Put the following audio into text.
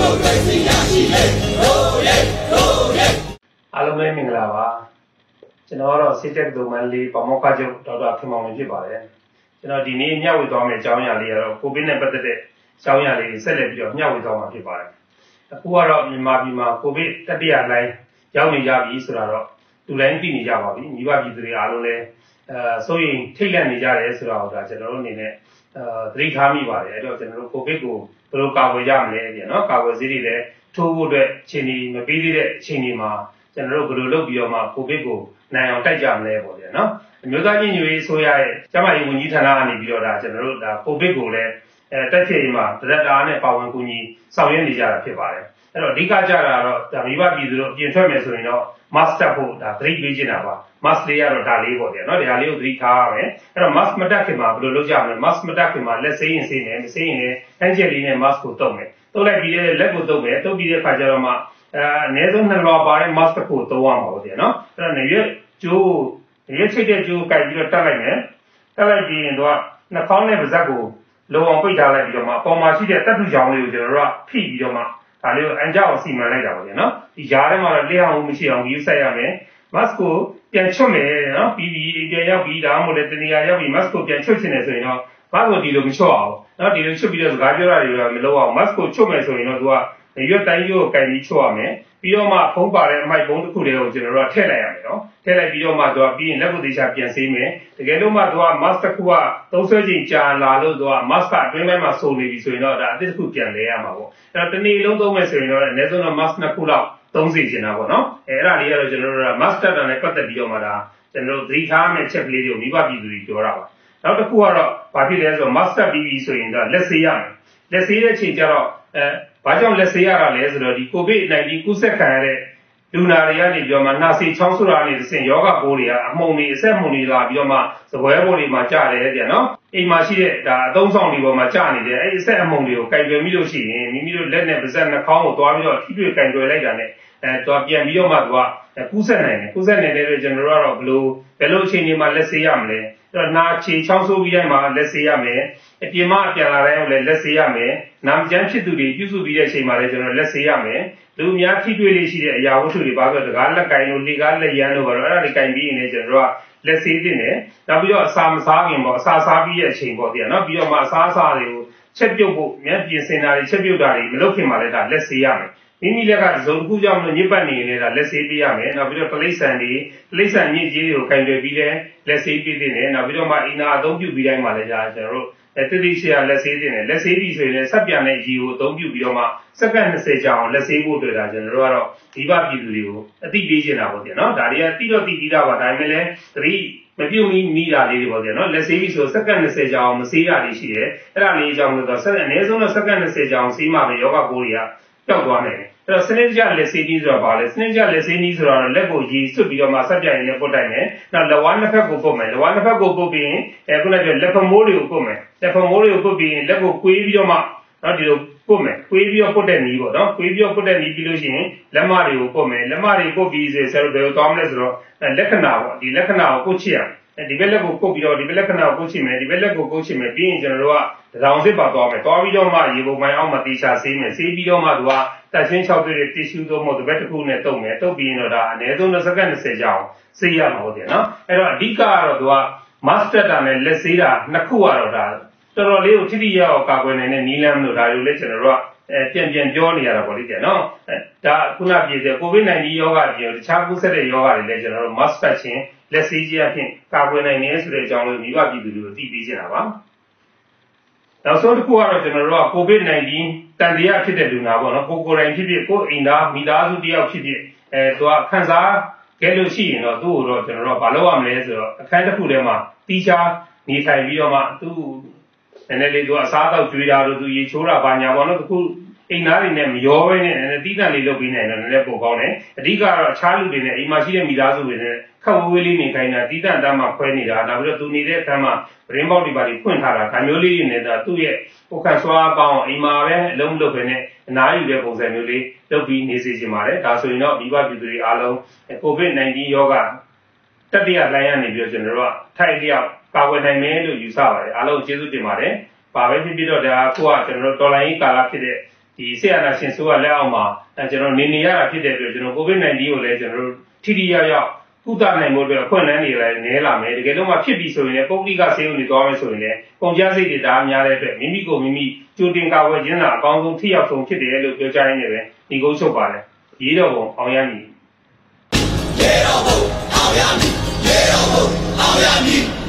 မိုကရေစီရရှိလေရိုးရဲရိုးရဲအားလုံးပဲမင်္ဂလာပါကျွန်တော်ကတော့စစ်တက်ဒိုမန်လေးပမောက္ခချုပ်ဒေါက်တာခင်မောင်ဖြစ်ပါတယ်ကျွန်တော်ဒီနေ့ညဝေသွားမယ့်အကြောင်းအရာလေးကတော့ကိုဗစ်နဲ့ပတ်သက်တဲ့အကြောင်းအရာလေးဆက်လက်ပြီးတော့ညဝေသွားမှာဖြစ်ပါတယ်အခုကတော့မြန်မာပြည်မှာကိုဗစ်တတိယလှိုင်းရောက်နေကြပြီဆိုတော့လူတိုင်းသိနေကြပါပြီမိဘပြည်သူတွေအားလုံးလည်းအဲဆိုရင်ထိတ်လန့်နေကြတယ်ဆိုတော့ဒါကျွန်တော်တို့အနေနဲ့အဲ သတိထားမိပါတယ်အဲ့တော့ကျွန်တော်တို့ကိုဗစ်ကိုဘယ်လိုကာကွယ်ကြမလဲပြန်နော်ကာကွယ်ဆေးတွေလည်းထိုးဖို့အတွက်အချိန်ကြီးမပေးသေးတဲ့အချိန်ကြီးမှာကျွန်တော်တို့ဘယ်လိုလုပ်ပြီးတော့မှကိုဗစ်ကိုနိုင်အောင်တိုက်ကြမလဲပေါ့ဗျာနော်အမျိုးသားညီညွတ်ရေးဆိုရရဲ့ကျန်းမာရေးဝန်ကြီးဌာနကနေပြီးတော့ဒါကျွန်တော်တို့ဒါကိုဗစ်ကိုလည်းအဲတက်ဖြစ်ရင်မှာတရက်တာနဲ့ပါဝင်ကူညီဆောင်ရွက်နေကြတာဖြစ်ပါတယ်အဲ့တော့အဓိကကြတာတော့ဒါမိဘပြည်သူတို့ပြင်ထွက်မယ်ဆိုရင်တော့ mask တက်ဖို့ဒါသတိပေးချင်တာပါ mask လေးကတော့ဒါလေးပေါ့ဗျာနော်ဒါလေးကိုသတိထားရမယ်အဲ့တော့ mask မတက်ခင်မှာဘယ်လိုလုပ်ကြမလဲ mask မတက်ခင်မှာလက်ဆေးရင်ဆေးမယ်မဆေးရင်လည်းအန်ဂျယ်လေးနဲ့ mask ကိုတုပ်မယ်တုပ်လိုက်ပြီးတဲ့လက်ကိုတုပ်မယ်တုပ်ပြီးတဲ့ခါကျတော့မှအဲအနည်းဆုံးနှစ်လွှာပါတဲ့ mask ကိုသုံးရမှာပေါ့ဗျာနော်အဲ့တော့နေရွက်ကျိုးနေရွက်ချိတ်တဲ့ကျိုးကိုကြိုက်ပြီးတော့တက်လိုက်မယ်တက်လိုက်ပြီးရင်တော့နှာခေါင်းနဲ့ပါးစပ်ကိုလုံအောင်ပိတ်ထားလိုက်ပြီးတော့မှအပေါ်မှာရှိတဲ့တပ်ထုချောင်းလေးကိုကျွန်တော်တို့ကဖိပြီးတော့မှ ဒါလေးကိုအန်ကြောက်စီမံလိုက်တာပါဗျာနော်ဒီဂျားထဲမှာတော့လျှောက်အောင်မရှိအောင်ယူဆက်ရမယ် mask ကိုပြန်ချွတ်မယ်နော်ပြီးပြီးပြန်ရောက်ပြီးဒါမှမဟုတ်တနေရာရောက်ပြီး mask ကိုပြန်ချွတ်ချင်တယ်ဆိုရင်တော့ mask ကိုဒီလိုမချွတ်အောင်နော်ဒီလိုချွတ်ပြီးတော့စကားပြောတာတွေကမလုပ်အောင် mask ကိုချွတ်မယ်ဆိုရင်တော့သူက ရွက်တိုင်းရိုးကိုကင်ပြီးချွတ်ရမယ်ပြီးတော့မှဖုံးပါတဲ့အမိုက်ဘုံတစ်ခုတည်းကိုကျွန်တော်တို့ထည့်လိုက်ရမယ်နော်ထည့်လိုက်ပြီးတော့မှသူကပြီးရင်လက်ကိုသေးချာပြန်ဆေးမယ်တကယ်လို့မှသူက mask တစ်ခုကသုံးဆွဲချိန်ကြာလာလို့သူက mask အတွင်းပိုင်းမှာစုံနေပြီဆိုရင်တော့ဒါအသစ်တစ်ခုပြန်လဲရမှာပေါ့အဲ့တော့တနေ့လုံးသုံးမယ်ဆိုရင်တော့အနည်းဆုံးတော့ mask နှစ်ခုလောက်သုံးစီချင်တာပေါ့နော်အဲအဲ့ဒါလေးကတော့ကျွန်တော်တို့က master တာနဲ့ပတ်သက်ပြီးတော့မှဒါကျွန်တော်တို့သတိထားမယ့်ချက်ကလေးတွေကိုမိဘပြည်သူတွေပြောတာပါနောက်တစ်ခုကတော့ဘာဖြစ်လဲဆိုတော့ master ပြီးပြီဆိုရင်တော့လက်ဆေးရမယ်လက်ဆေးတဲ့ချိန်ကျတော့အဲ ဘာကြောင့်လက်ဆေးရတာလဲဆိုတော့ဒီ covid-19 ကူးစက်ခံရတဲ့လူနာတွေကနေပြောမှနှာစေးချောင်းဆိုတာနေတစ်ဆင့်ယောဂပိုးတွေကအမှုန်တွေအဆက်မှုန်တွေလာပြီးတော့မှသပွဲပိုးတွေမှာကြာတယ်ကြနော်အိမ်မှာရှိတဲ့ဒါအသုံးဆောင်တွေပေါ်မှာကြာနေတယ်အဲ့ဒီအဆက်အမှုန်တွေကိုကင်တွယ်မိလို့ရှိရင်မိမိတို့လက်နဲ့ပါးစပ်နှာခေါင်းကိုသွားပြီးတော့ထိတွေ့ကင်တွယ်လိုက်တာနဲ့ အဲတော့ပြန်ပြီးတော့မှသူကကူးဆက်နိုင်တယ်ကူးဆက်နိုင်တဲ့အတွက်ကျွန်တော်တို့ကတော့ဘလို့ဘယ်လိုအချိန်ဒီမှာလက်ဆေးရမလဲအဲ့တော့နာချေချောင်းဆိုးပြီးတိုင်းမှာလက်ဆေးရမယ်အပြင်မှာပြန်လာတိုင်းလည်းလက်ဆေးရမယ်နာမကျန်းဖြစ်သူတွေပြုစုပြီးတဲ့အချိန်မှာလည်းကျွန်တော်လက်ဆေးရမယ်လူအများထိတွေ့လေးရှိတဲ့အရာဝတ္ထုတွေပါဆိုတကားလက်ကင်တို့လေကားလက်ရန်တို့ပါတော့အဲ့ဒါတွေကင်ပြီးရင်လည်းကျွန်တော်တို့ကလက်ဆေးတင်တယ်နောက်ပြီးတော့အစာမစားခင်ပေါ့အစာစားပြီးတဲ့အချိန်ပေါ့တည်းနော်ပြီးတော့မှအစာအစာတွေကိုချက်ပြုတ်ဖို့မြတ်ပြင်စင်တာတွေချက်ပြုတ်တာတွေမလုပ်ခင်မှာလည်းဒါလက်ဆေးရမယ် မိမိလက်ကဇုံတစ်ခုကြောင့်ညစ်ပတ်နေရင်လည်းလက်ဆေးပေးရမယ်နောက်ပြီးတော့ပလိษံတွေပလိษံညစ်ကြေးတွေကိုကင်တွယ်ပြီးလည်းလက်ဆေးပေးတင်တယ်နောက်ပြီးတော့မှအင်နာအသုံးပြုပြီးတိုင်းမှာလည်းဒါကျွန်တော်တို့အဲတိတိကျကျလက်ဆေးတင်တယ်လက်ဆေးပြီးဆိုရင်လည်းဆက်ပြန်တဲ့ရေကိုအသုံးပြုပြီးတော့မှစက္ကန့်20ကြာအောင်လက်ဆေးဖို့တွေ့တာကျွန်တော်တို့ကတော့ဒီဘပြည်သူတွေကိုအသိပေးချင်တာပေါ့ဗျာနော်ဒါတွေကတိတော့တိပြီးသားပါဒါပေမဲ့လည်းသတိမပြုတ်မီမိတာလေးတွေပေါ့ဗျာနော်လက်ဆေးပြီးဆိုစက္ကန့်20ကြာအောင်မဆေးတာလေးရှိတယ်အဲ့ဒါလေးအကြောင်းလို့တော့ဆက်အနည်းဆုံးတော့စက္ကန့်20ကြာအောင်ဆေးမှပဲယောဂပိုးတွေက ပျောက်သွားနိုင်တယ်အဲ့တော့စနစ်ကြလက်ဆေးနည်းဆိုတာဘာလဲစနစ်ကြလက်ဆေးနည်းဆိုတာတော့လက်ကိုရေစွတ်ပြီးတော့မှဆက်ပြိုင်နေပုတ်တိုက်မယ်နောက်လက်ဝါးနှစ်ဖက်ကိုပုတ်မယ်လက်ဝါးနှစ်ဖက်ကိုပုတ်ပြီးရင်အဲခုနကလက်ဖမိုးတွေကိုပုတ်မယ်လက်ဖမိုးတွေကိုပုတ်ပြီးရင်လက်ကိုကွေးပြီးတော့မှနော်ဒီလိုပုတ်မယ်ကွေးပြီးတော့ပုတ်တဲ့နည်းပေါ့နော်ကွေးပြီးတော့ပုတ်တဲ့နည်းပြီးလို့ရှိရင်လက်မတွေကိုပုတ်မယ်လက်မတွေပုတ်ပြီးဆိုဆရာတို့ဘယ်လိုသွားမလဲဆိုတော့လက္ခဏာပေါ့ဒီလက္ခဏာကိုပုတ်ချရမယ်ဒီဘက်လက်ကိုပုတ်ပြီးတော့ဒီဘက်လက္ခဏာကိုပုတ်ချမယ်ဒီဘက်လက်ကိုပုတ်ချမယ်ပြီးရင်ကျွန်တော်တို့ကတောင်စစ်ပါသွားမယ်သွားပြီးတော့မှရေပုံပိုင်းအောက်မှာတေချာဆေးမယ်ဆေးပြီးတော့မှသူကတက်ချင်း6တွေ့တဲ့ tissue တော့မဟုတ်တပတ်တစ်ခုနဲ့တုပ်မယ်တုပ်ပြီးရင်တော့ဒါအနည်းဆုံး20စက္ကန့်20ကြာအောင်ဆေးရမှာဟုတ်တယ်နော်အဲ့တော့အဓိကကတော့သူက master တာနဲ့လက်ဆေးတာနှစ်ခုကတော့ဒါတော်တော်လေးကိုထိထိရောက်ကာကွယ်နိုင်တဲ့နီးလမ်းလို့ဒါလိုလေကျွန်တော်တို့ကအဲပြန်ပြန်ပြောနေရတာပေါ့လေကျနော်ဒါခုနပြည့်တဲ့ COVID-19 ယောဂပြင်တခြားကူးစက်တဲ့ယောဂတွေလည်းကျွန်တော်တို့ mask ချင်း လက်ဆေးခြင်းအဖြစ်ကာကွယ်နိုင်တယ်ဆိုတဲ့အကြောင်းလေးမိဘပြည်သူတွေကိုသိပေးချင်တာပါနောက်ဆုံးတစ်ခုကတော့ကျွန်တော်တို့က COVID-19 တန်တရားဖြစ်တဲ့လူနာပေါ့နော်ကိုကိုယ်တိုင်ဖြစ်ဖြစ်ကိုအိမ်သားမိသားစုတယောက်ဖြစ်ဖြစ်အဲသူကခံစားခဲ့လို့ရှိရင်တော့သူ့ကိုတော့ကျွန်တော်တို့ကမလုပ်ရမလဲဆိုတော့အခန်းတစ်ခုထဲမှာတီးခြားနေထိုင်ပြီးတော့မှသူ့နည်းနည်းလေးသူအစားအသောက်ကြွေးတာလို့သူရေချိုးတာဘာညာပေါ့နော်တခု အိမ်သားတွေနဲ့မရောဘဲနဲ့နည်းနည်းတီးတန့်လေးလုပ်ပြီးနိုင်တယ်နည်းနည်းပိုကောင်းတယ်အဓိကတော့အခြားလူတွေနဲ့အိမ်မှာရှိတဲ့မိသားစုတွေနဲ့ခက်ဝေးဝေးလေးနေခိုင်းတာတီးတန့်တမ်းမှခွဲနေတာနောက်ပြီးတော့သူနေတဲ့အခန်းမှာပရင်းပေါက်တွေပါတွေဖွင့်ထားတာဒါမျိုးလေးတွေနဲ့ဒါသူ့ရဲ့ပုခတ်စွာပေါင်းအိမ်မှာပဲအလုံးလုပ်ပဲနဲ့အနားယူတဲ့ပုံစံမျိုးလေးလုပ်ပြီးနေစေချင်ပါတယ်ဒါဆိုရင်တော့မိဘပြည်သူတွေအားလုံး COVID-19 ရောဂါတတိယလှိုင်းရနေပြီးတော့ကျွန်တော်တို့ကထိုက်လျောက်ကာကွယ်နိုင်မယ်လို့ယူဆပါတယ်အားလုံးကျေးဇူးတင်ပါတယ်။ဘာပဲဖြစ်ဖြစ်တော့ဒါအခုကကျွန်တော်တို့တော်လိုင်းကာလဖြစ်တဲ့ ဒီဒီဆရာနာရှင်ဆိုကလက်အောက်မှာအဲကျွန်တော်နေနေရတာဖြစ်တဲ့အတွက်ကျွန်တော် COVID-19 ကိုလည်းကျွန်တော်တို့ထိထိရောက်ရောက်ကုသနိုင်မှုအတွက်အခွင့်အလမ်းတွေလည်းနည်းလာမယ်တကယ်လို့မှဖြစ်ပြီဆိုရင်လည်းပုဂ္ဂလိကဆေးရုံတွေသွားမယ်ဆိုရင်လည်းကုန်ကျစရိတ်တွေဒါအများတဲ့အတွက်မိမိကိုမိမိကြိုတင်ကာဝယ်ခြင်းသာအကောင်းဆုံးထိရောက်ဆုံးဖြစ်တယ်လို့ပြောကြားရင်းနဲ့ပဲဒီကုန်းချုပ်ပါတယ်ရေးတော်ပုံအောင်ရမည်ရေတော်ဘုံအောင်ရမည်ရေတော်ဘုံအောင်ရမည်